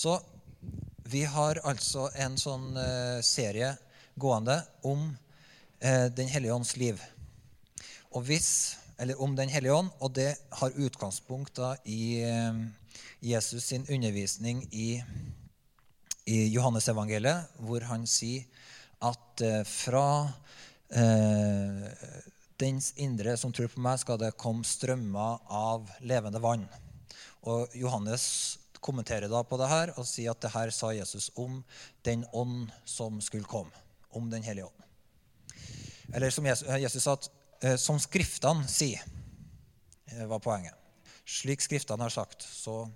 Så vi har altså en sånn eh, serie gående om eh, Den hellige ånds liv. Og hvis, eller om Den hellige ånd, og det har utgangspunkt da i eh, Jesus sin undervisning i, i Johannesevangeliet, hvor han sier at fra eh, dens indre som tror på meg, skal det komme strømmer av levende vann. Og Johannes kommenterer da på det her og sier at det her sa Jesus om den ånd som skulle komme. Om Den hellige ånd. Eller som Jesus, Jesus sa, at, eh, som Skriftene sier, eh, var poenget. Slik Skriftene har sagt, så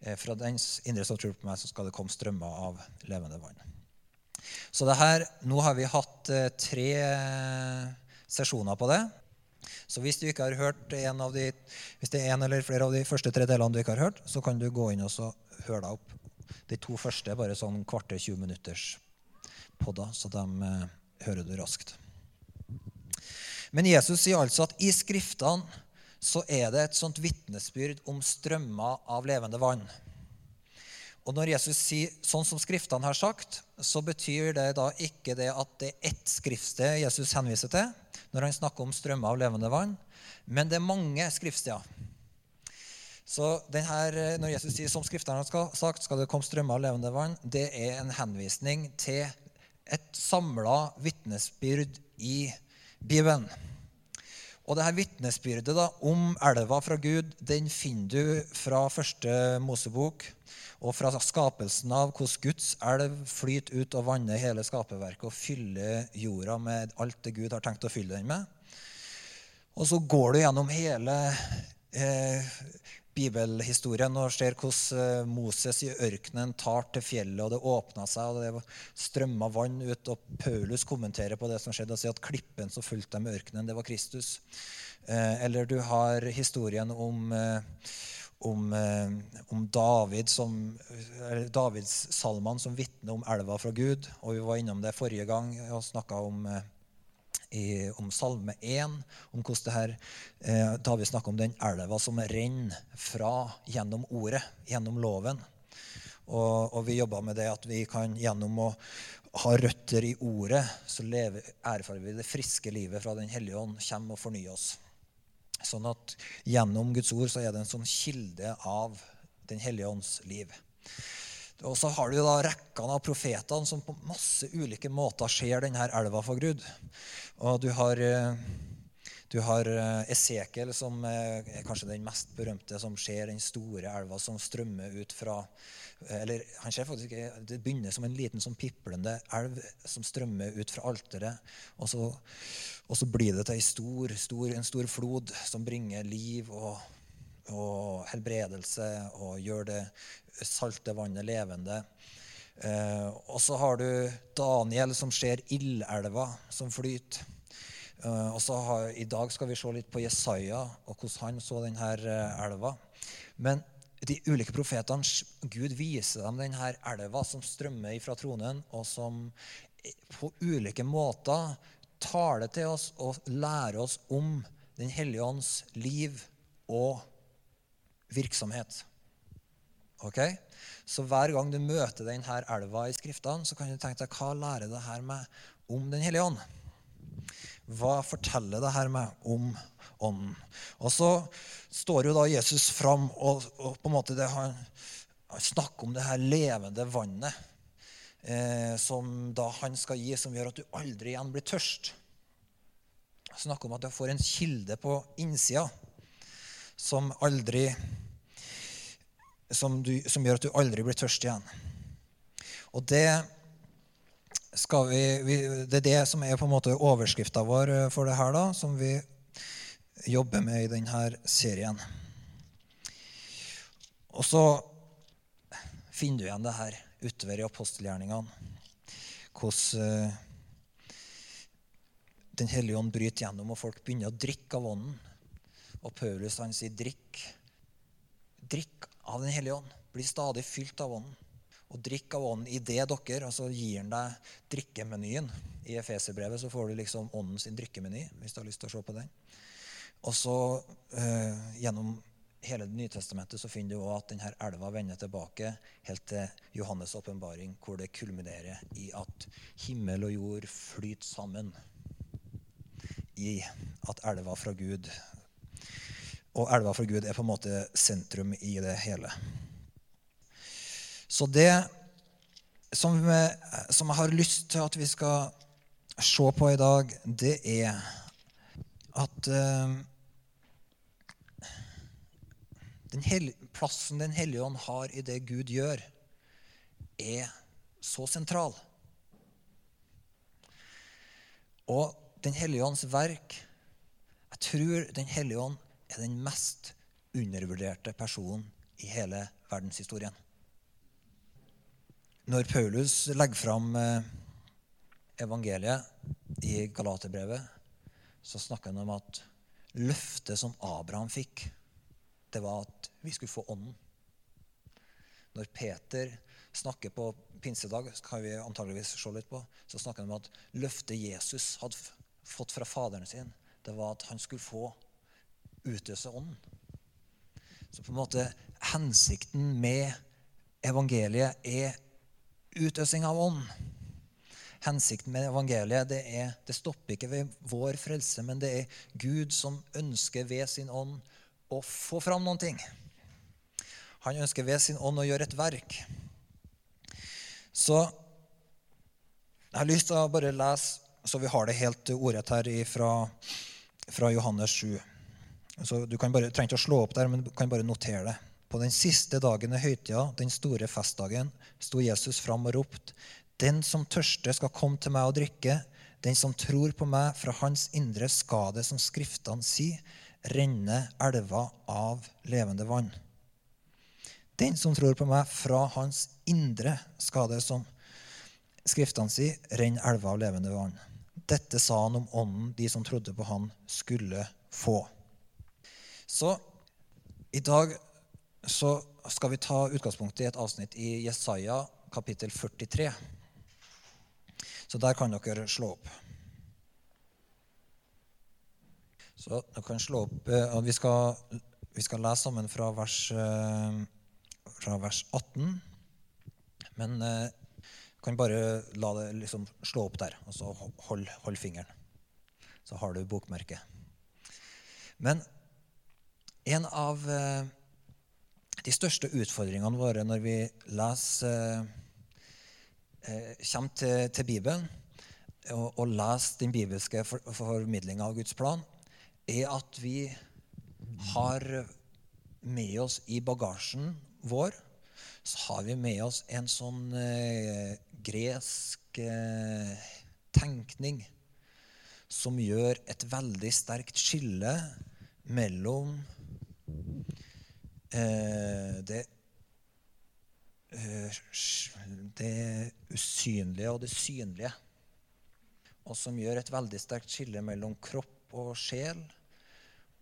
eh, fra dens indre som tror på meg, så skal det komme strømmer av levende vann. Så det her, Nå har vi hatt tre sesjoner på det. Så hvis du ikke har hørt en av de, hvis det er en eller flere av de første tre delene du ikke har hørt, så kan du gå inn og høre deg opp. De to første er bare sånn kvarter 20 minutters podder, så dem eh, hører du raskt. Men Jesus sier altså at i Skriftene så er det et sånt vitnesbyrd om strømmer av levende vann. Og når Jesus sier sånn som Skriftene har sagt, så betyr det da ikke det at det er ett skriftsted Jesus henviser til når han snakker om strømmer av levende vann, men det er mange skriftsteder. Så denne, Når Jesus sier som Skriftene har sagt, skal det komme strømmer av levende vann, det er en henvisning til et samla vitnesbyrd i Bibelen. Og dette vitnesbyrdet da, om elva fra Gud den finner du fra første Mosebok og fra skapelsen av hvordan Guds elv flyter ut og vanner hele skaperverket og fyller jorda med alt det Gud har tenkt å fylle den med. Og så går du gjennom hele eh, bibelhistorien og ser hvordan eh, Moses i ørkenen tar til fjellet, og det åpna seg, og det strømma vann ut. Og Paulus kommenterer på det som skjedde, og sier at klippen som fulgte dem i ørkenen, det var Kristus. Eh, eller du har historien om, eh, om, om David som, Davids salmene som vitner om elva fra Gud. Og vi var innom det forrige gang og snakka om i, om Salme 1, om hvordan det her, eh, da vi snakker om den elva som renner fra gjennom ordet, gjennom loven. Og, og vi jobba med det at vi kan gjennom å ha røtter i ordet, så lever, erfarer vi det friske livet fra Den hellige ånd kommer og fornyer oss. Sånn at gjennom Guds ord så er det en sånn kilde av Den hellige ånds liv. Og så har du da rekkene av profetene som på masse ulike måter ser denne elva for Gud. Og du har, eh, du har eh, Esekiel, som er kanskje den mest berømte, som ser den store elva som strømmer ut fra eller han ser faktisk ikke, Det begynner som en liten sånn piplende elv som strømmer ut fra alteret. Og så, og så blir det til en stor, stor, en stor flod som bringer liv og, og helbredelse og gjør det salte vannet levende. Eh, og så har du Daniel som ser ildelva som flyter. Eh, og så har, I dag skal vi se litt på Jesaja og hvordan han så denne eh, elva. Men de ulike profetene, Gud viser dem denne elva som strømmer fra tronen, og som på ulike måter taler til oss og lærer oss om Den hellige ånds liv og virksomhet. Ok? Så hver gang du møter denne elva i Skriftene, så kan du tenke deg hva lærer det her meg om Den hellige ånd? Hva forteller det her meg om ånden? Og så står jo da Jesus fram og, og på en måte det, han, han snakker om det her levende vannet eh, som da han skal gi, som gjør at du aldri igjen blir tørst. Snakker om at du får en kilde på innsida som aldri som, du, som, gjør at du aldri blir tørst igjen. Og det, vi, vi, det er det som er på en måte overskrifta vår eh, for det her, da, som vi jobber med i denne serien. Og så finner du igjen det her utover i apostelgjerningene. Hvordan uh, Den hellige ånd bryter gjennom, og folk begynner å drikke av ånden. Og Paulus han sier, 'Drikk, drikk av Den hellige ånd. Bli stadig fylt av ånden. Og drikk av ånden i det dere. Og så gir han deg drikkemenyen. I Efeserbrevet så får du liksom ånden sin drikkemeny, hvis du har lyst til å se på den. Og så øh, gjennom hele Det nye testamentet så finner du også at denne elva vender tilbake helt til Johannes' åpenbaring, hvor det kulminerer i at himmel og jord flyter sammen i at elva fra Gud Og elva for Gud er på en måte sentrum i det hele. Så det som, som jeg har lyst til at vi skal se på i dag, det er at uh, den plassen Den hellige ånd har i det Gud gjør, er så sentral. Og Den hellige ånds verk Jeg tror Den hellige ånd er den mest undervurderte personen i hele verdenshistorien. Når Paulus legger fram eh, evangeliet i Galaterbrevet, så snakker han om at løftet som Abraham fikk, det var at vi skulle få Ånden. Når Peter snakker på pinsedag, kan vi antageligvis se litt på, så snakker han om at løftet Jesus hadde fått fra Faderen sin, det var at han skulle få utøse Ånden. Så på en måte hensikten med evangeliet er utøsing av ånd. Hensikten med evangeliet det, er, det stopper ikke ved vår frelse, men det er Gud som ønsker ved sin ånd å få fram noen ting. Han ønsker ved sin ånd å gjøre et verk. Så jeg har lyst til å bare lese, så vi har det helt ordrett her fra, fra Johannes 7. Så Du bare, trenger ikke å slå opp der, men du kan bare notere det. På den siste dagen i høytida, den store festdagen, sto Jesus fram og ropte:" Den som tørster, skal komme til meg og drikke. Den som tror på meg, fra hans indre skade, som Skriftene sier, renner elva av levende vann. Den som tror på meg, fra hans indre skade, som Skriftene sier, renner elva av levende vann. Dette sa han om ånden de som trodde på han, skulle få. Så i dag så skal vi ta utgangspunkt i et avsnitt i Jesaja kapittel 43. Så der kan dere slå opp. Så dere kan slå opp, og vi skal, vi skal lese sammen fra vers, eh, fra vers 18. Men jeg eh, kan bare la det liksom slå opp der, og så hold, hold fingeren. Så har du bokmerket. Men en av eh, de største utfordringene våre når vi leser kommer til, til Bibelen og, og leser den bibelske for, formidlinga av Guds plan, er at vi har med oss i bagasjen vår så har vi med oss en sånn eh, gresk eh, tenkning som gjør et veldig sterkt skille mellom eh, det, eh, det usynlige og det synlige. Og som gjør et veldig sterkt skille mellom kropp og sjel.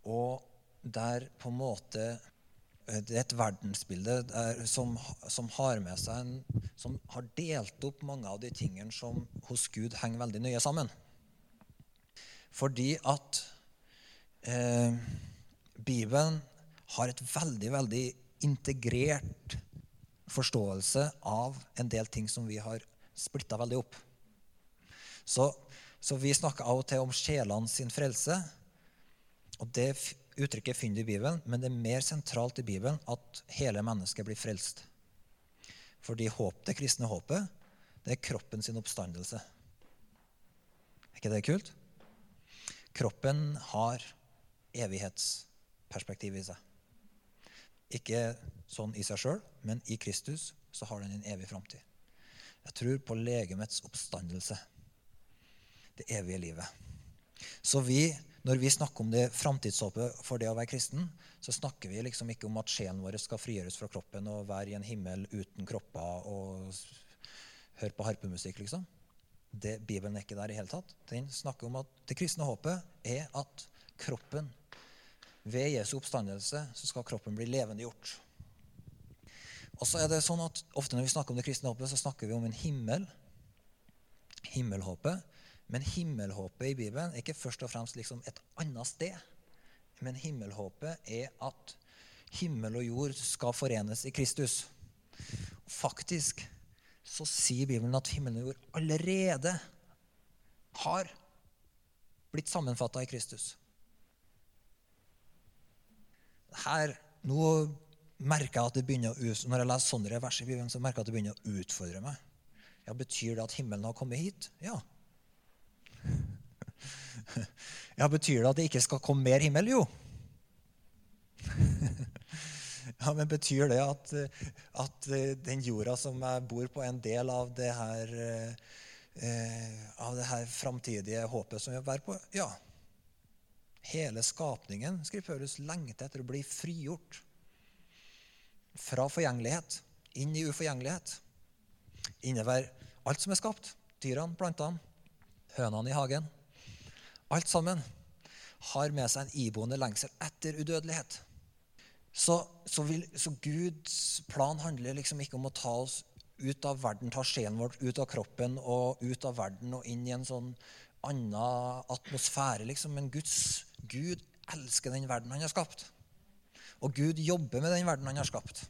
Og der på en måte eh, Det er et verdensbilde der, som, som, har med seg en, som har delt opp mange av de tingene som hos Gud henger veldig nøye sammen. Fordi at eh, Bibelen har et veldig, veldig integrert forståelse av en del ting som vi har splitta veldig opp. Så så vi snakker av og til om sjelene sin frelse. Og Det uttrykket finner du i Bibelen, men det er mer sentralt i Bibelen at hele mennesket blir frelst. Fordi håp, det kristne håpet, det er kroppen sin oppstandelse. Er ikke det kult? Kroppen har evighetsperspektiv i seg. Ikke sånn i seg sjøl, men i Kristus så har den en evig framtid. Jeg tror på legemets oppstandelse det evige livet. Så vi, når vi snakker om det framtidshåpet for det å være kristen, så snakker vi liksom ikke om at sjelen vår skal frigjøres fra kroppen og være i en himmel uten kropper og høre på harpemusikk, liksom. Det, Bibelen er ikke der i hele tatt. Den snakker om at det kristne håpet er at kroppen Ved Jesu oppstandelse så skal kroppen bli levendegjort. Og så er det sånn at Ofte når vi snakker om det kristne håpet, så snakker vi om en himmel. Himmelhåpet. Men himmelhåpet i Bibelen er ikke først og fremst liksom et annet sted. Men himmelhåpet er at himmel og jord skal forenes i Kristus. Faktisk så sier Bibelen at himmelen og jord allerede har blitt sammenfatta i Kristus. Her, nå merker jeg at det begynner å, Når jeg leser sånne vers i Bibelen, så merker jeg at det begynner å utfordre meg. Ja, Betyr det at himmelen har kommet hit? Ja. Ja, Betyr det at det ikke skal komme mer himmel? Jo. Ja, Men betyr det at, at den jorda som jeg bor på, er en del av det her, eh, av det her framtidige håpet som vi bærer på? Ja. Hele skapningen skriver lengter etter å bli frigjort fra forgjengelighet inn i uforgjengelighet. Innebærer alt som er skapt. Dyrene, plantene, hønene i hagen. Alt sammen har med seg en iboende lengsel etter udødelighet. Så, så, vil, så, Guds plan handler liksom ikke om å ta oss ut av verden, ta sjelen vår ut av kroppen og ut av verden og inn i en sånn annen atmosfære. liksom. Men Guds, Gud elsker den verden han har skapt. Og Gud jobber med den verden han har skapt.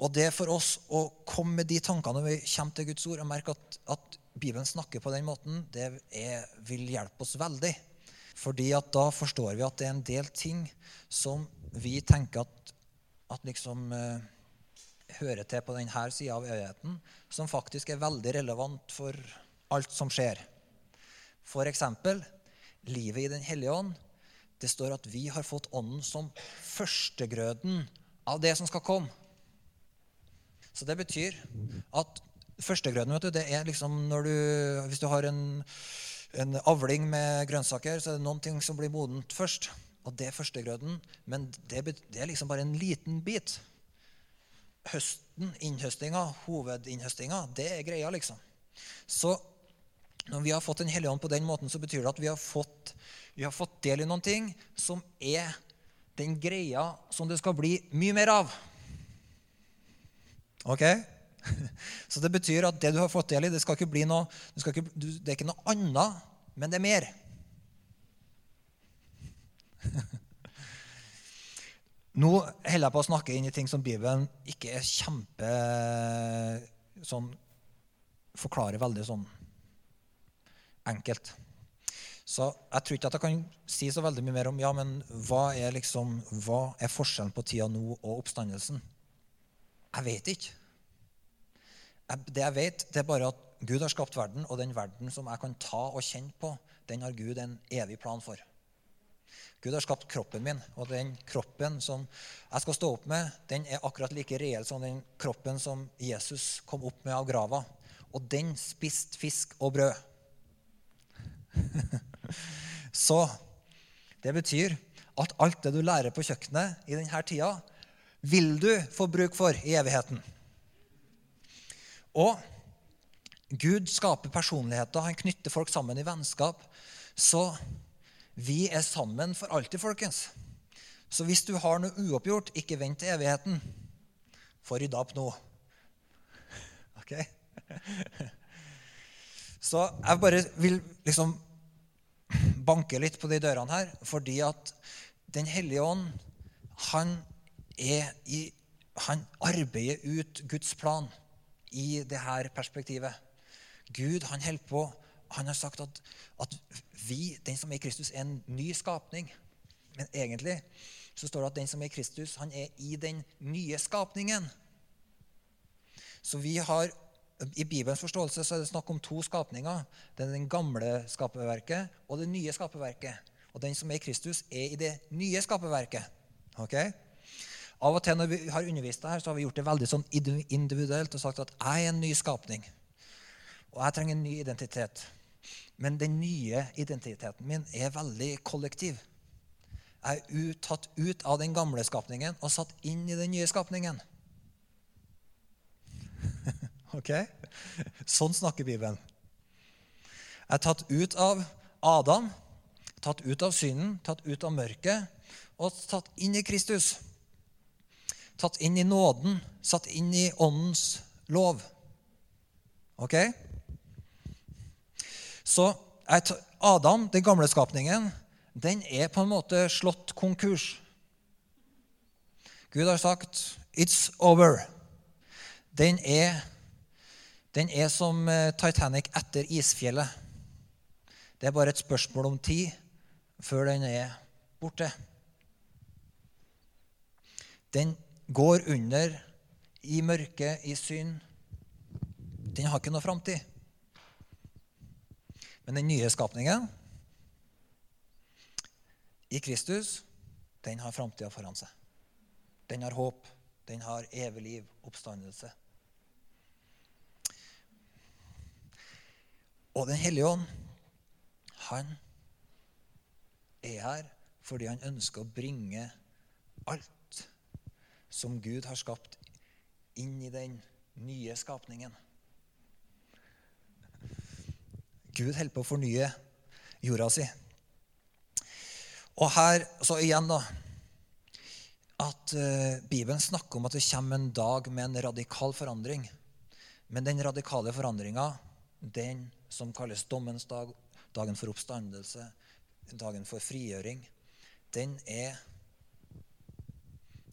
Og det for oss å komme med de tankene når vi kommer til Guds ord, og merke at, at Bibelen snakker på den måten, det er, vil hjelpe oss veldig. Fordi at da forstår vi at det er en del ting som vi tenker at, at liksom eh, hører til på denne sida av øyeheten, som faktisk er veldig relevant for alt som skjer. Eksempel livet i Den hellige ånd. Det står at vi har fått Ånden som førstegrøden av det som skal komme. Så det betyr at førstegrøden vet du, det er liksom når du, Hvis du har en en avling med grønnsaker, så er det noen ting som blir modent først. Og det er førstegrøden. Men det, det, er liksom bare en liten bit. Høsten, innhøstinga, hovedinnhøstinga, det er greia, liksom. Så når vi har fått Den hellige ånd på den måten, så betyr det at vi har, fått, vi har fått del i noen ting som er den greia som det skal bli mye mer av. Ok? Så det betyr at det du har fått del i, det, skal ikke bli noe, det, ikke, det er ikke noe annet, men det er mer. Nå holder jeg på å snakke inn i ting som Bibelen ikke er kjempe sånn, Forklarer veldig sånn enkelt. Så jeg tror ikke at jeg kan si så veldig mye mer om ja, men hva er, liksom, hva er forskjellen på tida nå og oppstandelsen. Jeg vet ikke. Det jeg vet, det er bare at Gud har skapt verden, og den verden som jeg kan ta og kjenne på, den har Gud en evig plan for. Gud har skapt kroppen min, og den kroppen som jeg skal stå opp med, den er akkurat like reell som den kroppen som Jesus kom opp med av grava. Og den spiste fisk og brød. Så det betyr at alt det du lærer på kjøkkenet i denne tida, vil du få bruk for i evigheten. Og Gud skaper personligheter. Han knytter folk sammen i vennskap. Så vi er sammen for alltid, folkens. Så hvis du har noe uoppgjort, ikke vent til evigheten. Få rydda opp nå. Ok? Så jeg bare vil liksom banke litt på de dørene her, fordi at Den hellige ånd, han, er i, han arbeider ut Guds plan i det her perspektivet. Gud han holder på, han har sagt at, at vi, den som er i Kristus, er en ny skapning. Men egentlig så står det at den som er i Kristus, han er i den nye skapningen. Så vi har, I Bibelens forståelse så er det snakk om to skapninger. Det er den gamle skaperverket og det nye skaperverket. Og den som er i Kristus, er i det nye skaperverket. Okay? Av og til når vi har undervist her, så har vi gjort det veldig sånn individuelt og sagt at jeg er en ny skapning. Og jeg trenger en ny identitet. Men den nye identiteten min er veldig kollektiv. Jeg er tatt ut av den gamle skapningen og satt inn i den nye skapningen. Ok? Sånn snakker Bibelen. Jeg er tatt ut av Adam, tatt ut av synden, tatt ut av mørket og tatt inn i Kristus tatt inn i nåden, satt inn i åndens lov. Ok? Så Adam, den gamle skapningen, den er på en måte slått konkurs. Gud har sagt 'It's over'. Den er, den er som eh, Titanic etter isfjellet. Det er bare et spørsmål om tid før den er borte. Den går under i mørket, i synd. Den har ikke noe framtid. Men den nye skapningen i Kristus, den har framtida foran seg. Den har håp. Den har evig liv, oppstandelse. Og Den hellige ånd, han er her fordi han ønsker å bringe alt som Gud har skapt, inn i den nye skapningen. Gud holder på å fornye jorda si. Og her, så igjen, da At uh, Bibelen snakker om at det kommer en dag med en radikal forandring. Men den radikale forandringa, den som kalles dommens dag, dagen for oppstandelse, dagen for frigjøring, den er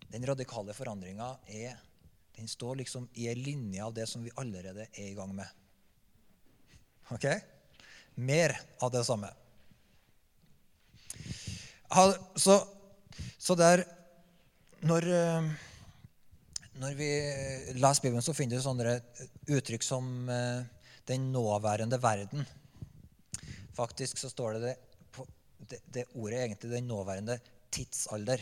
Den radikale forandringa står liksom i en linje av det som vi allerede er i gang med. Ok? Mer av det samme. Så, så der når, eh, når, vi leser Bibelen, så finner vi sånne uttrykk som eh, 'den nåværende verden'. Faktisk så står det det, det, det ordet egentlig 'den nåværende tidsalder'.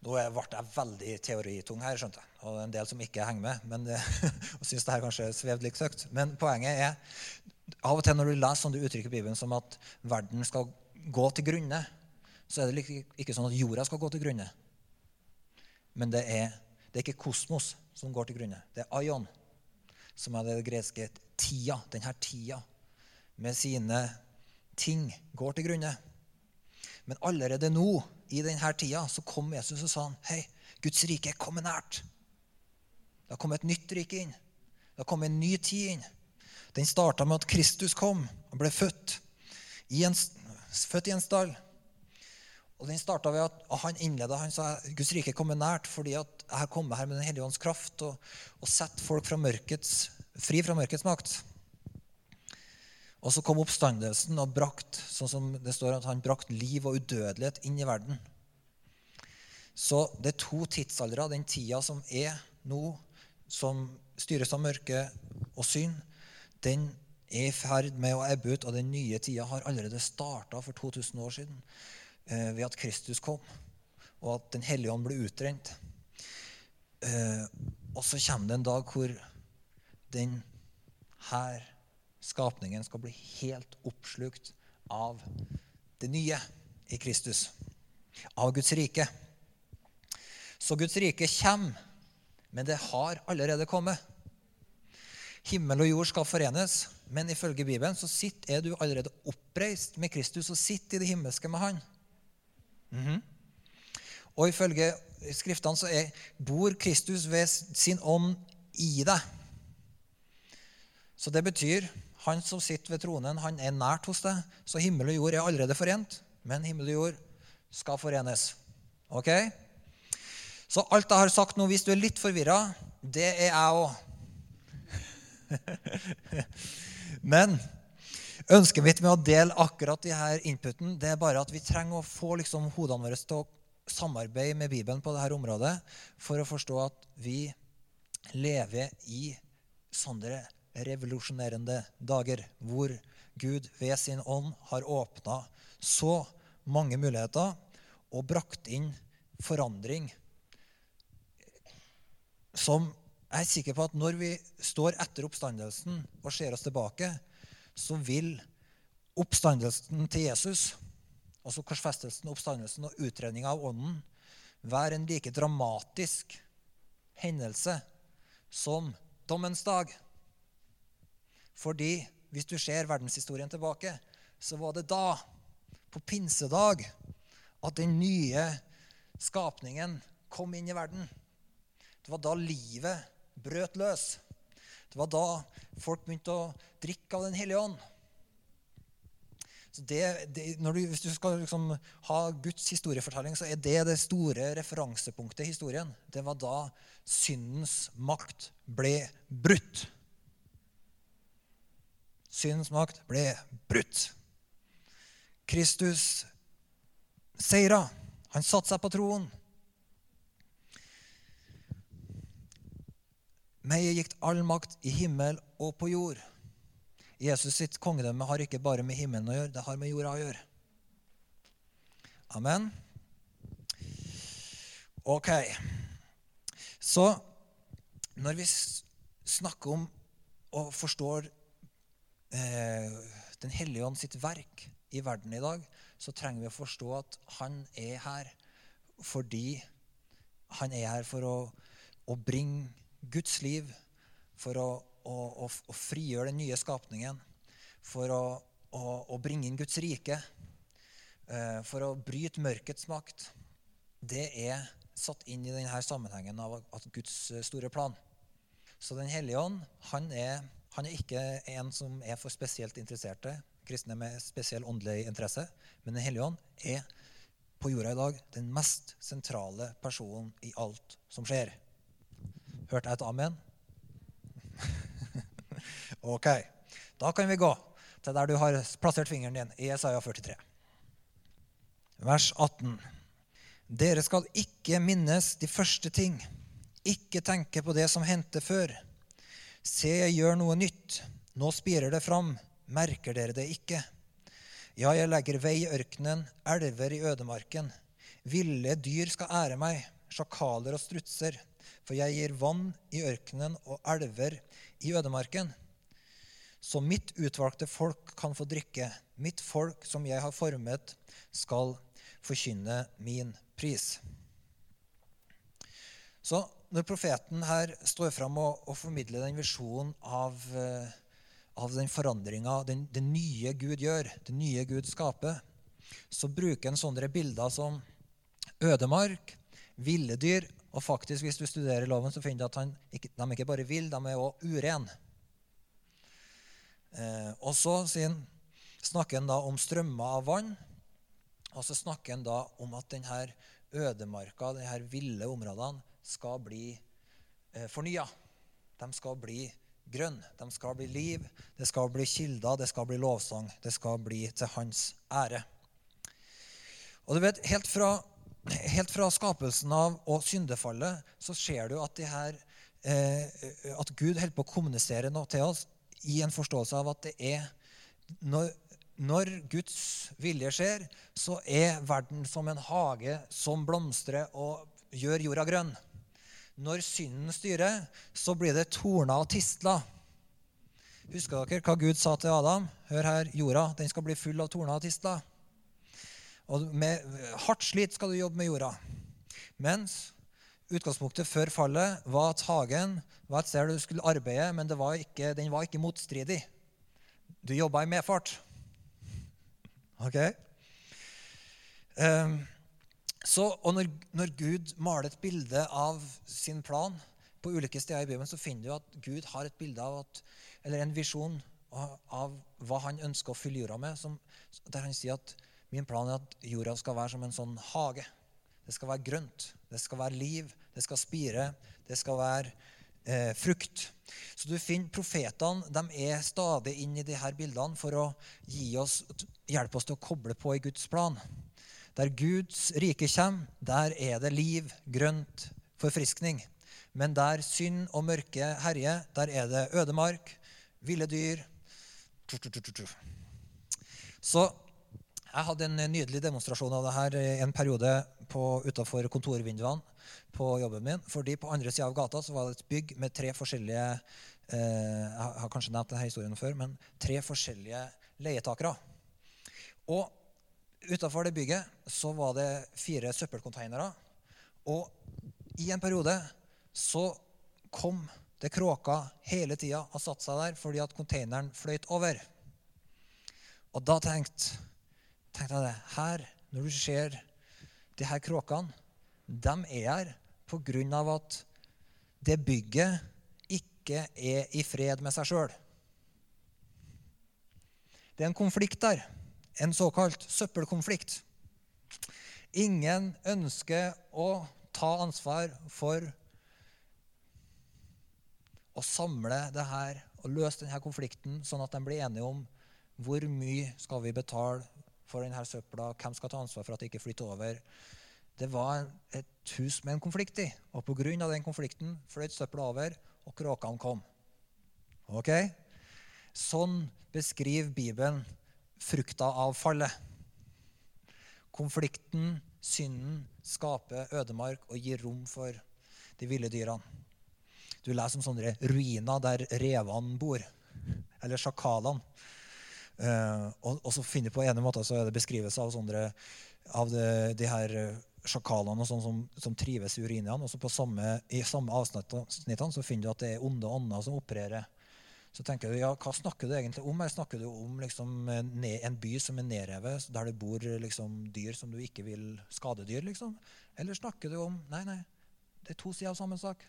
Nå ble jeg veldig teoritung her, skjønte jeg. og en del som ikke henger med. men og synes det her kanskje svevde litt søkt. Men poenget er av og til når du leser sånn du uttrykker Bibelen som at verden skal gå til grunne, så er det ikke sånn at jorda skal gå til grunne. Men det er, det er ikke kosmos som går til grunne. Det er aion, som er det greske tida. Denne tida med sine ting går til grunne. Men allerede nå, i denne tida, så kom Jesus og sa han, hei, Guds rike er kommet nært. Det har kommet et nytt rike inn. Det har kommet en ny tid inn. Den starta med at Kristus kom og ble født i en, født i en stall. Og Den starta ved at han innleda han sa Guds rike kommer nært fordi at jeg kommer her med Den hellige ånds kraft og, og setter folk fra mørkets, fri fra mørkets makt. Og så kom oppstandelsen og brakt sånn som det står at han brakt liv og udødelighet inn i verden. Så det er to tidsaldre. Den tida som er nå, som styres av mørke og synd, den er i ferd med å ebbe ut, og den nye tida har allerede starta for 2000 år siden ved at Kristus kom, og at Den hellige ånd ble utrent. Eh, og så kommer det en dag hvor den her skapningen skal bli helt oppslukt av det nye i Kristus, av Guds rike. Så Guds rike kommer, men det har allerede kommet. Himmel og jord skal forenes, men ifølge Bibelen så sitter, er du allerede oppreist med Kristus og sitter i det himmelske med Han. Mm -hmm. Og ifølge Skriftene så er, bor Kristus ved sin ånd i deg. Så det betyr han som sitter ved tronen, han er nært hos deg. Så himmel og jord er allerede forent, men himmel og jord skal forenes. Ok? Så alt jeg har sagt nå, hvis du er litt forvirra, det er jeg òg. Men ønsket mitt med å dele akkurat de her inputen, det er bare at vi trenger å få liksom hodene våre til å samarbeide med Bibelen på dette området for å forstå at vi lever i sånne revolusjonerende dager hvor Gud ved sin ånd har åpna så mange muligheter og brakt inn forandring som jeg er sikker på at når vi står etter oppstandelsen og ser oss tilbake, så vil oppstandelsen til Jesus, altså korsfestelsen, oppstandelsen og utredninga av Ånden, være en like dramatisk hendelse som dommens dag. Fordi hvis du ser verdenshistorien tilbake, så var det da, på pinsedag, at den nye skapningen kom inn i verden. Det var da livet brøt løs. Det var da folk begynte å drikke av Den hellige ånd. Så det, det, du, hvis du skal liksom ha Guds historiefortelling, så er det det store referansepunktet i historien. Det var da syndens makt ble brutt. Syndens makt ble brutt. Kristus seira. Han satte seg på troen. Meg gitt all makt i himmel og på jord. Jesus sitt kongedømme har ikke bare med himmelen å gjøre, det har med jorda å gjøre. Amen. Ok. Så når vi snakker om og forstår eh, Den hellige ånd sitt verk i verden i dag, så trenger vi å forstå at han er her fordi han er her for å, å bringe Guds liv, for å å, å, frigjøre den nye skapningen, for å bringe inn Guds rike, eh, for å bryte mørkets makt, det er satt inn i denne sammenhengen av Guds eh, store plan. Så Den hellige ånd han er, han er ikke en som er for spesielt interesserte, kristne med spesiell åndelig interesse, men Den hellige ånd er på jorda i dag den mest sentrale personen i alt som skjer. Hørte jeg et amen? Ok, Da kan vi gå til der du har plassert fingeren din, i Isaiah 43. Vers 18. Dere skal ikke minnes de første ting, ikke tenke på det som hendte før. Se, jeg gjør noe nytt. Nå spirer det fram. Merker dere det ikke? Ja, jeg legger vei i ørkenen, elver i ødemarken. Ville dyr skal ære meg, sjakaler og strutser. For jeg gir vann i ørkenen og elver i ødemarken så mitt utvalgte folk kan få drikke. Mitt folk som jeg har formet, skal forkynne min pris. Så når profeten her står fram og, og formidler den visjonen av, uh, av den forandringa det nye Gud gjør, det nye Gud skaper, så bruker han sånne bilder som ødemark, ville dyr og faktisk, hvis du studerer loven, så finner du at han, de ikke bare vil, de er òg urene. Eh, og så snakker han da om strømmer av vann. Og så snakker han da om at denne ødemarka, disse ville områdene, skal bli eh, fornya. De skal bli grønne. De skal bli liv. Det skal bli kilder. Det skal bli lovsang. Det skal bli til hans ære. Og du vet, helt fra, helt fra skapelsen av og syndefallet så ser du at, her, eh, at Gud holder på å kommunisere noe til oss i en forståelse av at det er når, når, Guds vilje skjer, så er verden som en hage som blomstrer og gjør jorda grønn. Når synden styrer, så blir det torner og tistler. Husker dere hva Gud sa til Adam? Hør her, jorda den skal bli full av torner og tistler. Og med hardt slit skal du jobbe med jorda. Mens Utgangspunktet før fallet var at hagen var et sted du skulle arbeide, men var ikke, den var ikke motstridig. Du jobba i medfart. Ok? Um, så, og når, når, Gud maler et bilde av sin plan på ulike steder i Bibelen, så finner du at Gud har et bilde av at, eller en visjon av, av hva han ønsker å fylle jorda med. Som, der han sier at min plan er at jorda skal være som en sånn hage. Det skal være grønt. Det skal være liv det skal spire, det skal være eh, frukt. Så du finner Profetene de er stadig inn i disse bildene for å oss, hjelpe oss til å koble på i Guds plan. Der Guds rike kommer, der er det liv, grønt, forfriskning. Men der synd og mørke herjer, der er det ødemark, ville dyr Så jeg hadde en nydelig demonstrasjon av det her en periode utafor kontorvinduene på jobben min. fordi på andre sida av gata så var det et bygg med tre forskjellige eh, Jeg har kanskje nevnt denne historien før, men tre forskjellige leietakere. Og utafor det bygget så var det fire søppelkonteinere. Og i en periode så kom det kråka hele tida og satte seg der fordi at konteineren fløyt over. Og da tenkte, tenkte jeg det. Her, når du ser de her kråkene, de er her pga. at det bygget ikke er i fred med seg sjøl. Det er en konflikt der. en såkalt søppelkonflikt. Ingen ønsker å ta ansvar for å samle det her og løse denne konflikten, sånn at de blir enige om hvor mye skal vi betale for denne søpla, hvem skal ta ansvar for at det ikke flytter over. Det var et hus med en konflikt i, og pga. den konflikten fløyt søpla over, og kråkene kom. Ok? Sånn beskriver Bibelen frukta av fallet. Konflikten, synden, skaper ødemark og gir rom for de ville dyrene. Du leser om sånne ruiner der revene bor, eller sjakalene. Uh, og, og, så finner på ene måte så er det beskrivelse av, sånne, av de, de her sjakalene sånn som, som, trives i urinene. Og så på samme, i samme avsnittene så finner du at det er onde ånder som opererer så tenker du, ja, hva snakker du egentlig om? Her snakker du om liksom, en by som er nedrevet, der det bor liksom, dyr som du ikke vil skadedyr? liksom? Eller snakker du om Nei, nei, det er to sider av samme sak.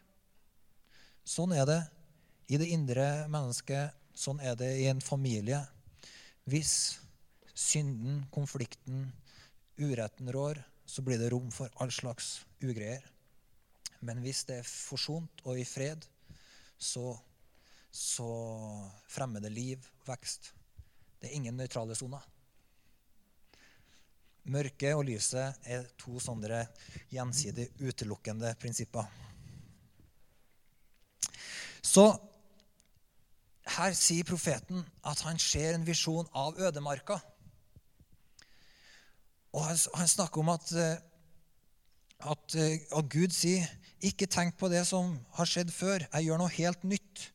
Sånn er det i det indre mennesket. Sånn er det i en familie. Hvis synden, konflikten, uretten rår, så blir det rom for all slags ugreier. Men hvis det er forsont og i fred, så så fremmer det liv vekst. Det er ingen nøytrale soner. Mørket og lyset er to sånne gjensidig utelukkende prinsipper. Så her sier profeten at han ser en visjon av ødemarka. Og han snakker om at, at, at Gud sier ikke tenk på det som har skjedd før. Jeg gjør noe helt nytt.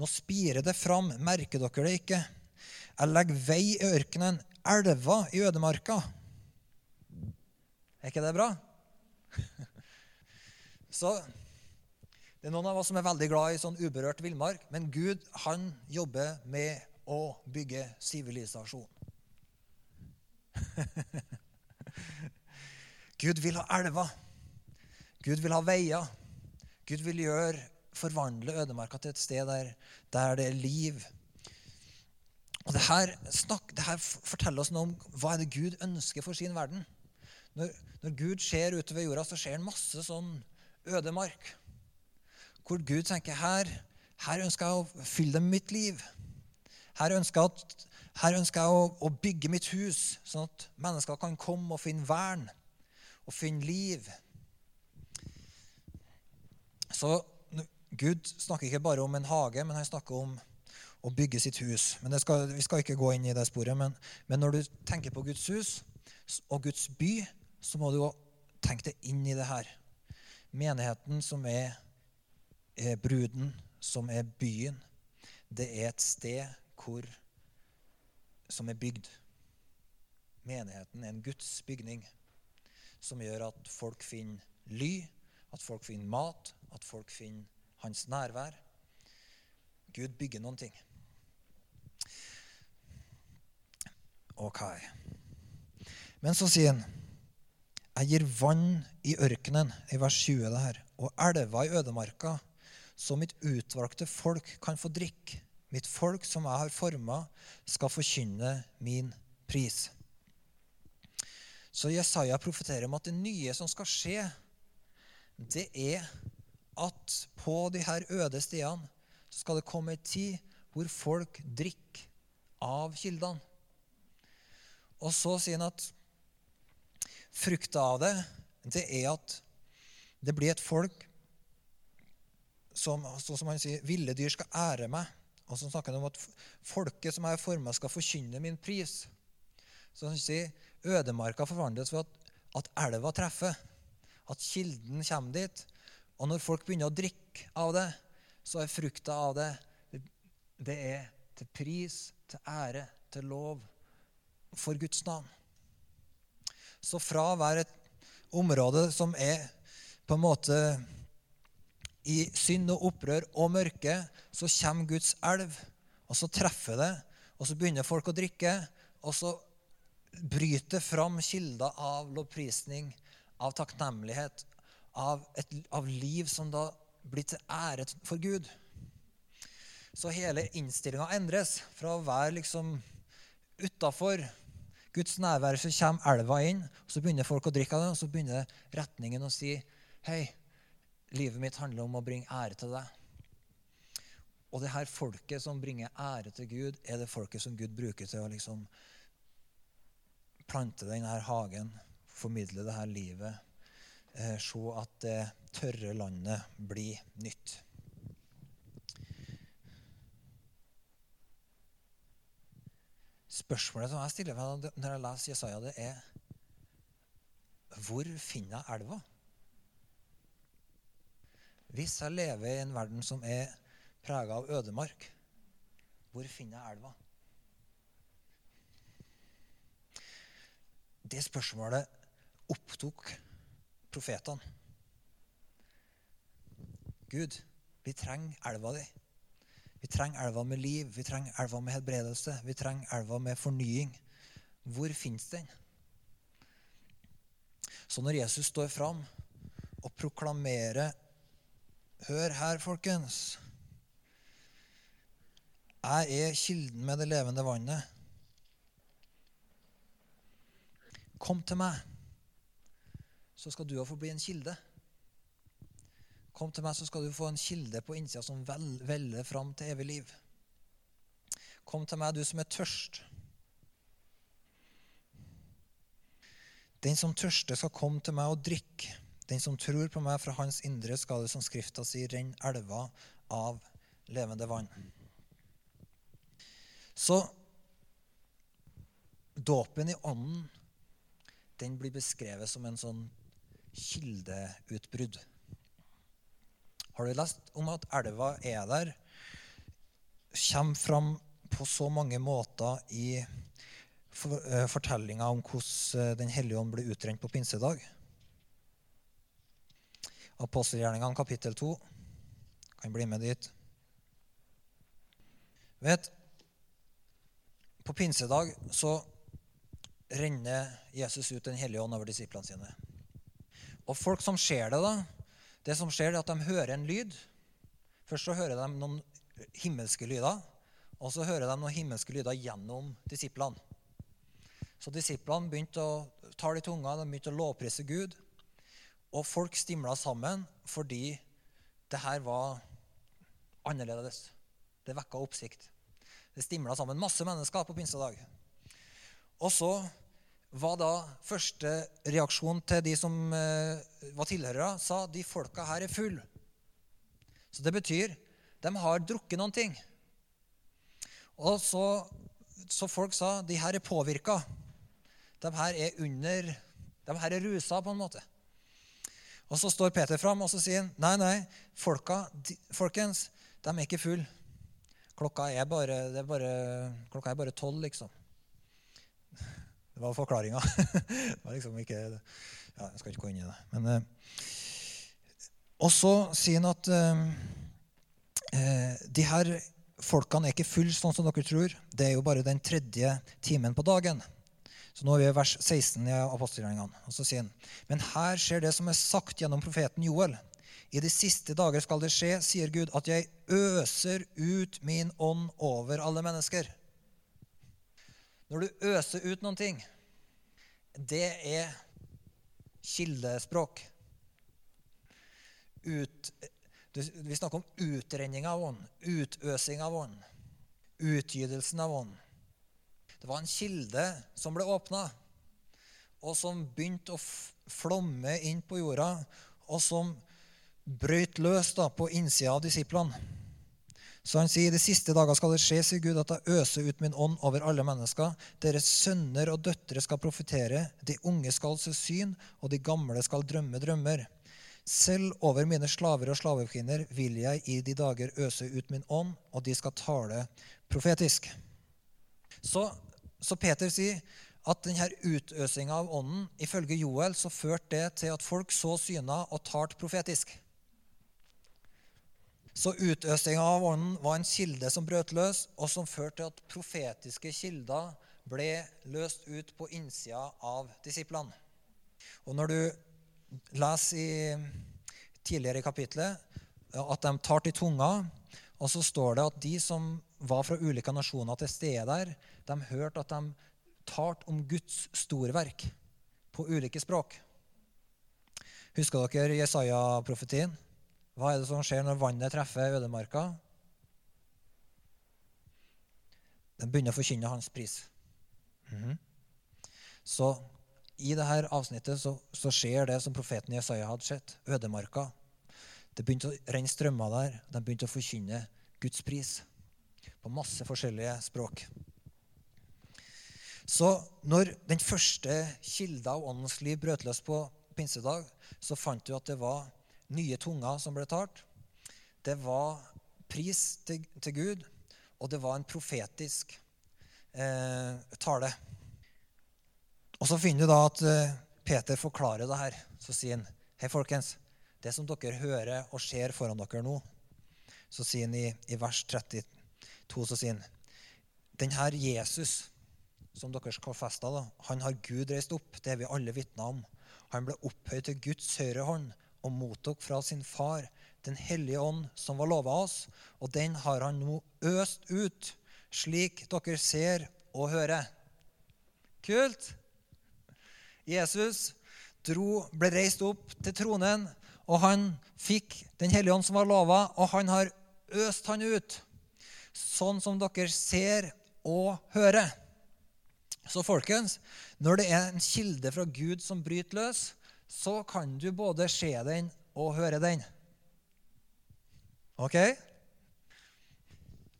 Nå spirer det fram. Merker dere det ikke? Jeg legger vei i ørkenen, elver i ødemarka. Er ikke det bra? Så Det er noen av oss som er veldig glad i sånn uberørt villmark, men Gud han jobber med å bygge sivilisasjon. Gud vil ha elver. Gud vil ha veier. Gud vil gjøre forvandle ødemarka til et sted der, der det er liv. Og det her, snakk, det her, forteller oss noe om hva er det Gud ønsker for sin verden. Når, når Gud ser utover jorda, så ser han masse sånn ødemark. Hvor Gud tenker her, her ønsker jeg å fylle dem mitt liv. Her ønsker jeg, at, her ønsker jeg å, å, bygge mitt hus, sånn at mennesker kan komme og finne vern og finne liv. Så Gud snakker ikke bare om en hage, men han snakker om å bygge sitt hus. Men skal, Vi skal ikke gå inn i det sporet, men, men, når du tenker på Guds hus og Guds by, så må du tenke deg inn i det her. Menigheten som er, er bruden, som er byen, det er et sted hvor, som er bygd. Menigheten er en Guds bygning som gjør at folk finner ly, at folk finner mat, at folk finner hans nærvær. Gud bygger noen ting. Ok. Men så sier han Jeg gir vann i ørkenen, i vers 20, det her, og elva i ødemarka, så mitt utvalgte folk kan få drikke. Mitt folk som jeg har forma, skal forkynne min pris. Så Jesaja profeterer om at det nye som skal skje, det er at på de her øde stedene skal det komme en tid hvor folk drikker av kildene. Og så sier han at frukta av det, det er at det blir et folk som, så som han sier, ville dyr skal ære meg. Og så snakker han om at folket som er forma, skal forkynne min pris. Så han sier ødemarka forvandles ved at, at elva treffer. At kilden kommer dit, og når folk begynner å drikke av det, så er frukta av det det er til pris, til ære, til lov for Guds navn. Så fra å være et område som er på en måte i synd og opprør og mørke, så kommer Guds elv, og så treffer det, og så begynner folk å drikke, og så bryter fram kilder av lovprisning, av takknemlighet, av, et, av liv som da blir til ære for Gud. Så hele innstillinga endres fra å være liksom utafor, Guds nærvær, så kommer elva inn, og så begynner folk å drikke av den, og så begynner retningen å si Hei, livet mitt handler om å bringe ære til deg. Og det her folket som bringer ære til Gud, er det folket som Gud bruker til å liksom plante denne hagen, formidle det her livet, eh, se at det tørre landet blir nytt. Spørsmålet som jeg stiller meg når jeg leser Jesaja, det er Hvor finner jeg elva? Hvis jeg lever i en verden som er prega av ødemark, hvor finner jeg elva? Det spørsmålet opptok profetene. Gud, vi trenger elva di. Vi trenger elva med liv, vi trenger elva med helbredelse, vi trenger elva med fornying. Hvor fins den? Så når Jesus står fram og proklamerer Hør her, folkens. Jeg er kilden med det levende vannet. Kom til meg, så skal du få bli en kilde. Kom til meg, så skal du få en kilde på innsida som vel, veller fram til evig liv. Kom til meg, du som er tørst. Den som tørster, skal komme til meg og drikke. Den som tror på meg, fra hans indre skal det, som Skrifta sier, renne elver av levende vann. Så dåpen i ånden, den blir beskrevet som en sånn kildeutbrudd. Har du lest om at elva er der? Kommer fram på så mange måter i eh, fortellinga om hvordan eh, Den hellige ånd ble utrent på pinsedag. Apostelgjerningene kapittel 2. Kan bli med dit. Vet, På pinsedag så renner Jesus ut Den hellige ånd over disiplene sine. Og folk som ser det, da, det som skjer, er at de hører en lyd. Først så hører de noen himmelske lyder, og så hører de noen himmelske lyder gjennom disiplene. Så disiplene begynte å tale i tunga, de begynte å lovprise Gud. Og folk stimla sammen fordi det her var annerledes. Det vekka oppsikt. Det stimla sammen masse mennesker på pinsedag. Og så var da første reaksjon til de som eh, var tilhørere, sa de folka her er full. Så det betyr de har drukket noen ting. Og så, så folk sa de her er påvirka. De her er under De her er rusa, på en måte. Og så står Peter fram og så sier han, nei, nei, folka, de, folkens, de er ikke full. Klokka er bare, er bare, klokka er bare tolv, liksom. Det var forklaringa. det var liksom ikke ja, Jeg skal ikke gå inn i det. Men, eh, og så sier han at eh, eh, de her folkene er ikke full sånn som dere tror. Det er jo bare den tredje timen på dagen. Så nå er vi i vers 16 i apostelgjerningene. Og så sier han, men her skjer det som er sagt gjennom profeten Joel. I de siste dager skal det skje, sier Gud, at jeg øser ut min ånd over alle mennesker. Når du øser ut noen ting, det er kildespråk. Ut, vi snakker om utrenning av ånd, utøsing av ånd, utgytelsen av ånd. Det var en kilde som ble åpna, og som begynte å flomme inn på jorda, og som brøt løs da, på innsida av disiplene. Så han sier, i de siste dager skal det skje, sier Gud, at jeg øser ut min ånd over alle mennesker. Deres sønner og døtre skal profetere, de unge skal se syn, og de gamle skal drømme drømmer. Selv over mine slaver og slavekvinner vil jeg i de dager øse ut min ånd, og de skal tale profetisk. Så, så Peter sier at denne utøsinga av ånden, ifølge Joel, så førte det til at folk så syner og talte profetisk. Så utøsinga av ånden var en kilde som brøt løs, og som førte til at profetiske kilder ble løst ut på innsida av disiplene. Og når du leser i, tidligere i kapitlet at de tar til tunga, og så står det at de som var fra ulike nasjoner til stede der, de hørte at de talte om Guds storverk på ulike språk. Husker dere Jesaja-profetien? Hva er det som skjer når vannet treffer ødemarka? Den begynner å forkynne hans pris. Mm -hmm. Så i dette avsnittet så, så, skjer det som profeten Jesaja hadde sett. Ødemarka. Det begynte å renne strømmer der. De begynte å forkynne Guds pris på masse forskjellige språk. Så når den første kilda av åndens liv brøt løs på pinsedag, så fant du at det var nye tunger som ble talt. Det var pris til, til Gud, og det var en profetisk eh, tale. Og så finner du da at eh, Peter forklarer det her. Så sier han, hei, folkens, det som dere hører og ser foran dere nå, så sier han i, i vers 32, så sier han, den her Jesus som dere skal feste, da, han har Gud reist opp. Det er vi alle vitner om. Han ble opphøyd til Guds høyre hånd og mottok fra sin far Den hellige ånd, som var lova oss, og den har han nå øst ut, slik dere ser og hører. Kult! Jesus dro, ble reist opp til tronen, og han fikk Den hellige ånd som var lova, og han har øst han ut, sånn som dere ser og hører. Så folkens, når det er en kilde fra Gud som bryter løs, så kan du både se den og høre den. Ok?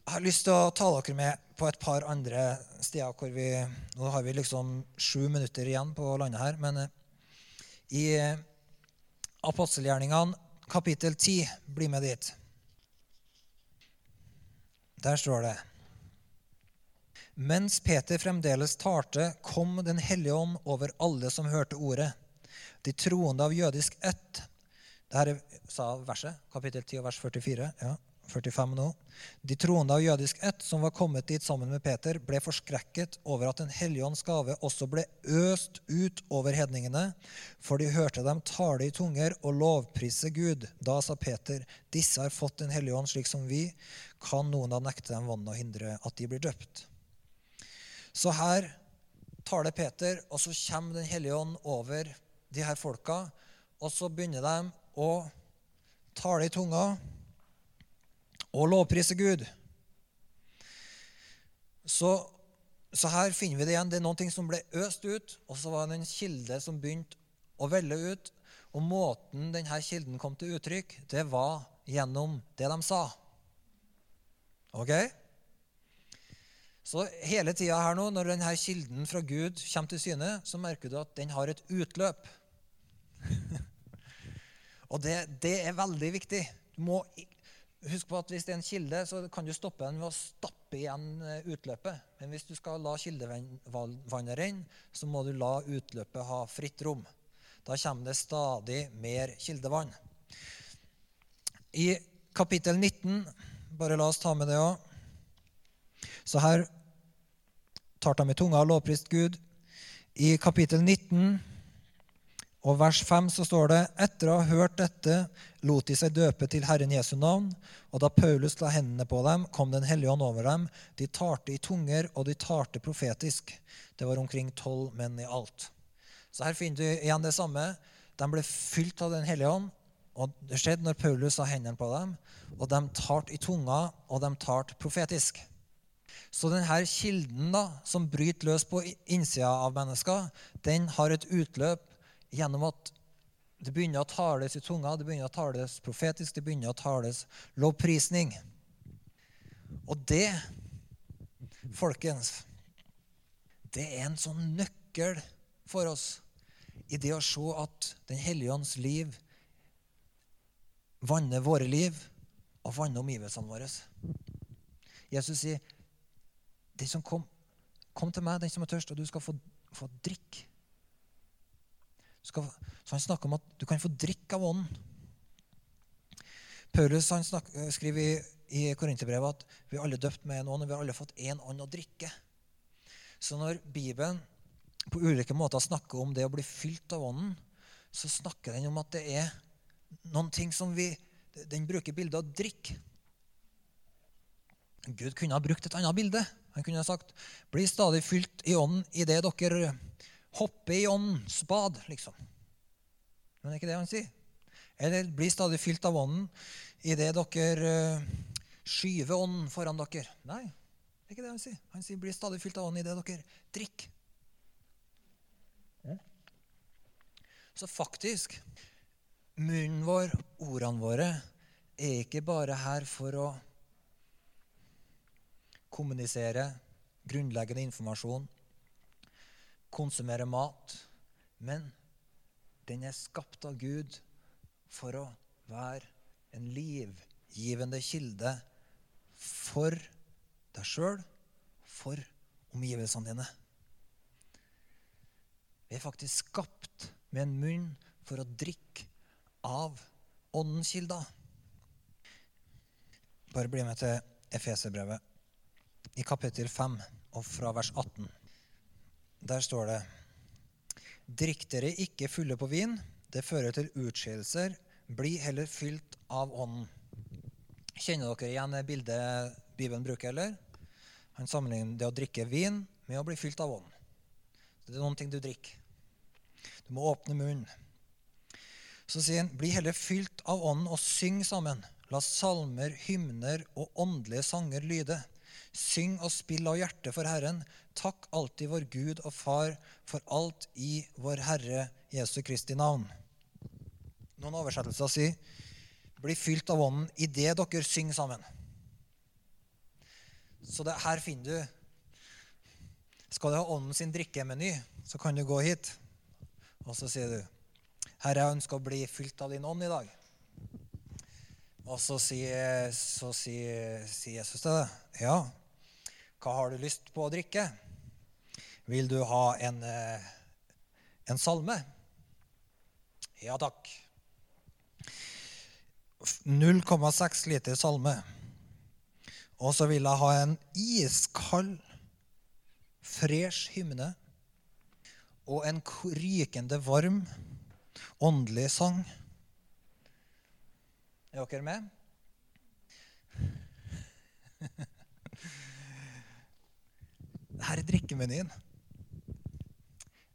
Jeg har lyst til å ta dere med på et par andre steder hvor vi Nå har vi liksom sju minutter igjen på landet her, men eh, i apostelgjerningene kapittel 10 Bli med dit. Der står det mens Peter fremdeles talte, kom Den hellige ånd over alle som hørte ordet. De troende av jødisk ett Dette sa verset, kapittel 10, vers 44. ja, 45 nå. De troende av jødisk ett som var kommet dit sammen med Peter, ble forskrekket over at Den hellige ånds gave også ble øst ut over hedningene, for de hørte dem tale i tunger og lovprise Gud. Da sa Peter, disse har fått Den hellige ånd slik som vi. Kan noen da nekte dem vannet og hindre at de blir døpt? Så her taler Peter, og så kommer Den hellige ånd over de her folka. Og så begynner de å tale i tunga og lovprise Gud. Så, så, her finner vi det igjen. Det er noe som ble øst ut, og så var det en kilde som begynte å velle ut. Og måten denne kilden kom til uttrykk, det var gjennom det de sa. Ok? Så hele tida her nå, når denne kilden fra Gud kommer til syne, så merker du at den har et utløp. og det, det, er veldig viktig. Du må huske på at Hvis det er en kilde, så kan du stoppe den ved å stappe igjen eh, utløpet. Men hvis du skal la kildevannet renne, så må du la utløpet ha fritt rom. Da kommer det stadig mer kildevann. I kapittel 19 Bare la oss ta med det òg. Så her tar de i tunga og lovprist Gud. I kapittel 19 og vers 5 så står det etter å ha hørt dette lot de seg døpe til Herren Jesu navn. Og da Paulus la hendene på dem, kom Den hellige ånd over dem. De talte i tunger, og de talte profetisk. Det var omkring tolv menn i alt. Så her finner du igjen det samme. De ble fylt av Den hellige ånd. Og det skjedde når Paulus la hendene på dem. Og de talte i tunga, og de talte profetisk. Så denne kilden da, som bryter løs på innsida av mennesker, den har et utløp gjennom at det begynner å tales i tunga, det begynner å tales profetisk, det begynner å tales lovprisning. Og det, folkens, det er en sånn nøkkel for oss i det å se at Den hellige ånds liv vanner våre liv og vanner omgivelsene våre. Jesus sier den som kom, kom til meg, den som er tørst, og du skal få, få drikke. Skal, så han snakker om at du kan få drikke av ånden. Paulus han snakker, skriver i, i Korinterbrevet at vi er alle døpt med en ånd, og vi har alle fått én ånd å drikke. Så når Bibelen på ulike måter snakker om det å bli fylt av ånden, så snakker den om at det er noen ting som vi Den bruker bildet av drikk. Gud kunne ha brukt et annet bilde. Han kunne ha sagt, 'Bli stadig fylt i ånden idet dere hopper i åndens bad', liksom. Men det er ikke det han sier. Eller 'bli stadig fylt av ånden idet dere eh, skyver ånden foran dere'. Nei, det er ikke det han sier. Han sier 'bli stadig fylt av ånden idet dere drikker'. Så faktisk munnen vår, ordene våre, er ikke bare her for å kommunisere grunnleggende informasjon, konsumere mat, men den er skapt av Gud for å være en livgivende kilde for deg sjøl, for omgivelsene dine. Vi er faktisk skapt med en munn for å drikke av åndens kilder. Bare bli med til Efeserbrevet i kapittel 5 og fra vers 18. Der står det Drikk dere ikke fulle på vin, det fører til utskeielser. Bli heller fylt av ånden. Kjenner dere igjen det bildet Bibelen bruker, eller? Han sammenligner det å drikke vin med å bli fylt av ånden. Det er noen ting du drikker. Du må åpne munnen. Så sier han, bli heller fylt av ånden og syng sammen. La salmer, hymner og åndelige sanger lyde. Syng og spill av hjertet for Herren. Takk alltid vår Gud og Far for alt i vår Herre Jesu Kristi navn. Noen oversettelser sier bli fylt av ånden idet dere synger sammen. Så det, her finner du Skal du ha ånden sin drikkemeny, så kan du gå hit. Og så sier du Herre, jeg ønsker å bli fylt av din ånd i dag. Og så sier, så sier, sier Jesus til deg, ja, hva har du lyst på å drikke? Vil du ha en, eh, en salme? Ja takk. 0,6 liter salme. Og så vil jeg ha en iskald, fresh hymne og en rykende varm åndelig sang. Er dere med? Dette er drikkemenyen.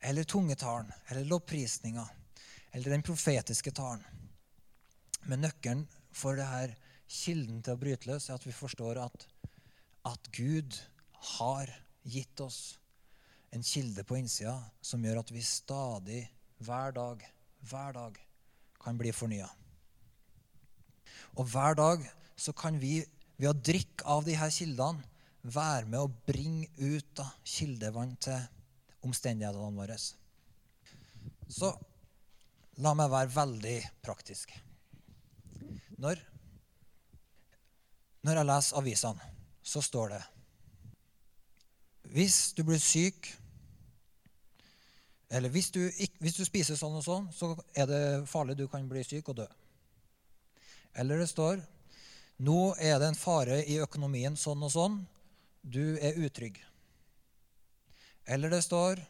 Eller tungetalen, eller lovprisninga, eller den profetiske talen. Men nøkkelen for det her kilden til å bryte løs er at vi forstår at, at Gud har gitt oss en kilde på innsida som gjør at vi stadig, hver dag, hver dag kan bli fornya. Og hver dag så kan vi ved å drikke av de her kildene være med å bringe ut da, kildevann til omstendighetene våre. Så la meg være veldig praktisk. Når, når jeg leser avisene, så står det Hvis du blir syk Eller hvis du, hvis du spiser sånn og sånn, så er det farlig. Du kan bli syk og dø. Eller det står Nå er det en fare i økonomien sånn og sånn. Du er utrygg. Eller det står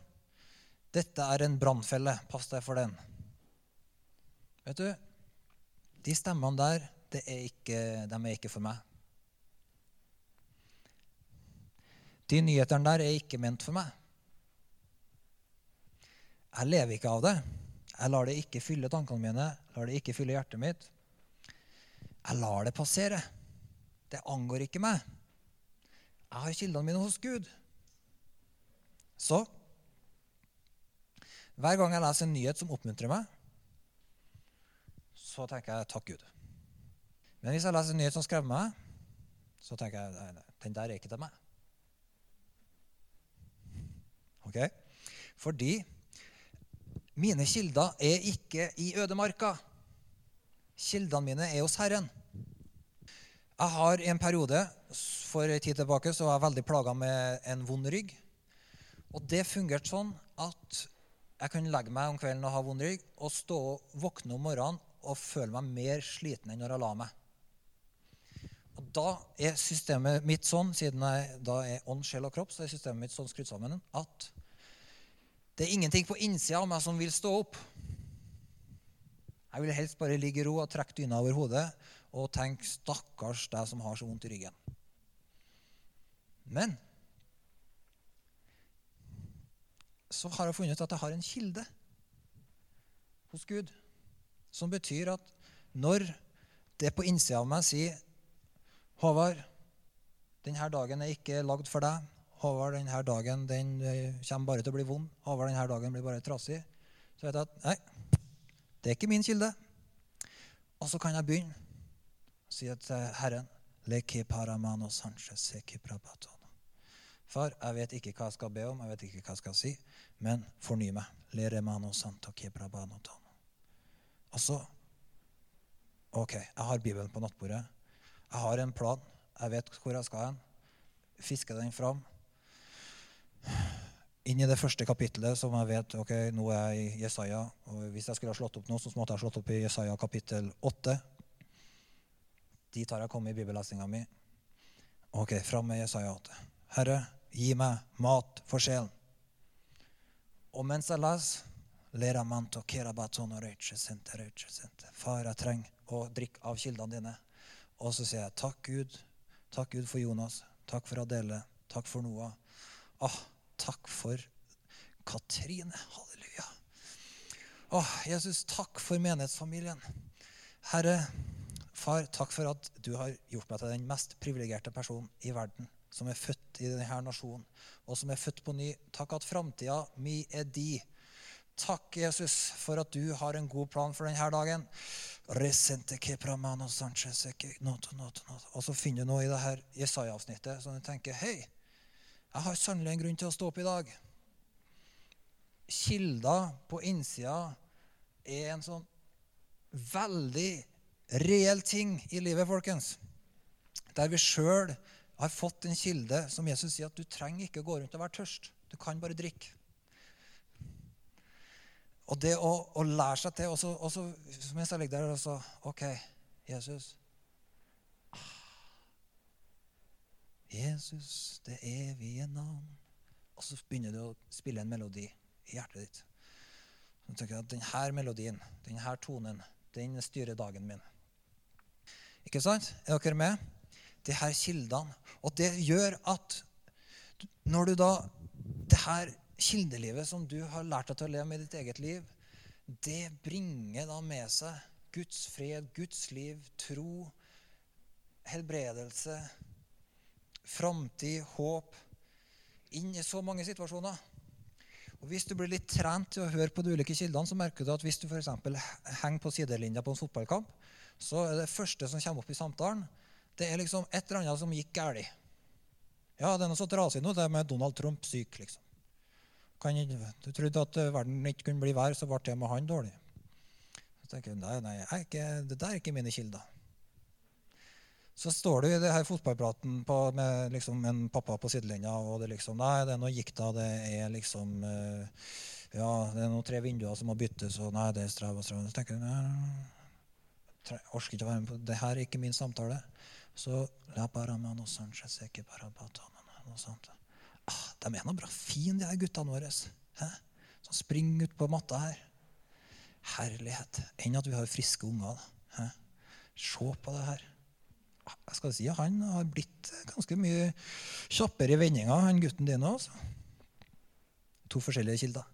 Dette er en brannfelle. Pass deg for den. Vet du, de stemmene der, er ikke, de er ikke for meg. De nyhetene der er ikke ment for meg. Jeg lever ikke av det. Jeg lar det ikke fylle tankene mine, lar det ikke fylle hjertet mitt. Jeg lar det passere. Det angår ikke meg. Jeg har kildene mine hos Gud. Så hver gang jeg leser en nyhet som oppmuntrer meg, så tenker jeg 'takk, Gud'. Men hvis jeg leser en nyhet som skremmer meg, så tenker jeg nei, nei, 'den der er ikke til meg'. Ok? Fordi mine kilder er ikke i ødemarka. Kildene mine er hos Herren. Jeg har en periode for en tid tilbake så var jeg veldig plaga med en vond rygg. Og det fungerte sånn at jeg kunne legge meg om kvelden og ha vond rygg og stå og våkne om morgenen og føle meg mer sliten enn når jeg la meg. Og Da er systemet mitt sånn, siden jeg da er ånd, sjel og kropp, så er systemet mitt sånn skrudd sammen at det er ingenting på innsida av meg som vil stå opp. Jeg vil helst bare ligge i ro og trekke dyna over hodet og tenke 'stakkars deg som har så vondt i ryggen'. Men så har jeg funnet ut at jeg har en kilde hos Gud. Som betyr at når det på innsida av meg sier Håvard, denne dagen er ikke lagd for deg. Håvard, denne dagen den eh, kommer bare til å bli vond. Håvard, denne dagen blir bare trasig. Så vet jeg at nei, det er ikke min kilde. Og så kan jeg begynne å si til Herren Far, jeg vet ikke hva jeg skal be om, jeg vet ikke hva jeg skal si, men forny meg. Og så OK, jeg har Bibelen på nattbordet. Jeg har en plan. Jeg vet hvor jeg skal hen. Fiske den fram. Inn i det første kapittelet som jeg vet ok, nå er jeg i Jesaja. og Hvis jeg skulle ha slått opp nå, så måtte jeg ha slått opp i Jesaja kapittel 8. Dit har jeg kommet i bibellesninga mi. Ok, fram med Jesaja 8. Herre, gi meg mat for sjelen. Og mens jeg leser Far, jeg trenger å drikke av kildene dine. Og så sier jeg takk, Gud. Takk, Gud, for Jonas. Takk for Adele. Takk for Noah. Ah, takk for Katrine. Halleluja. Åh, Jesus, takk for menighetsfamilien. Herre, far, takk for at du har gjort meg til den mest privilegerte personen i verden, som er født i denne nasjonen, og som er født på ny. Takk at framtida mi er di. Takk, Jesus, for at du har en god plan for denne dagen. Og så finner du noe i det her Jesaja-avsnittet som du tenker Hei, jeg har sannelig en grunn til å stå opp i dag. Kilder på innsida er en sånn veldig reell ting i livet, folkens. Der vi sjøl har fått en kilde som Jesus sier at du trenger ikke gå rundt og være tørst. Du kan bare drikke. Og det å, å lære seg til også, også, og så mens jeg ligger der og så OK, Jesus. Jesus, det evige navn. Og så begynner du å spille en melodi i hjertet ditt. Så tenker at Denne melodien, denne tonen, den styrer dagen min. Ikke sant? Er dere med? De her kildene. Og det gjør at når du da det her kildelivet som du har lært deg til å leve med i ditt eget liv, det bringer da med seg Guds fred, Guds liv, tro, helbredelse, framtid, håp inn i så mange situasjoner. Og Hvis du blir litt trent til å høre på de ulike kildene, så merker du at hvis du for henger på sidelinja på en fotballkamp, så er det første som kommer opp i samtalen, det er liksom et eller annet som gikk galt. Ja, det er noe så trasig nå, det med Donald Trump syk, liksom. Kan, du trodde at verden ikke kunne bli verre, så ble det med han dårlig. Så tenker jeg, nei, nei, ikke, Det der er ikke mine kilder. Så står du i det her fotballpraten på, med liksom en pappa på sidelinja, og det liksom Nei, det er noe gikta, det er liksom eh, Ja, det er noen tre vinduer som må byttes, og nei, det er strev og strev. Så tenker du jeg orker ikke å være med på det her er ikke min samtale. Så la med noe sånt, ikke bare noe sånt. Ah, de er nå bra fine, de her guttene våre. Hæ? Som springer ut på matta her. Herlighet. Enn at vi har friske unger. Se på det her. Jeg skal si Han har blitt ganske mye kjappere i vendinga, han gutten din òg. To forskjellige kilder.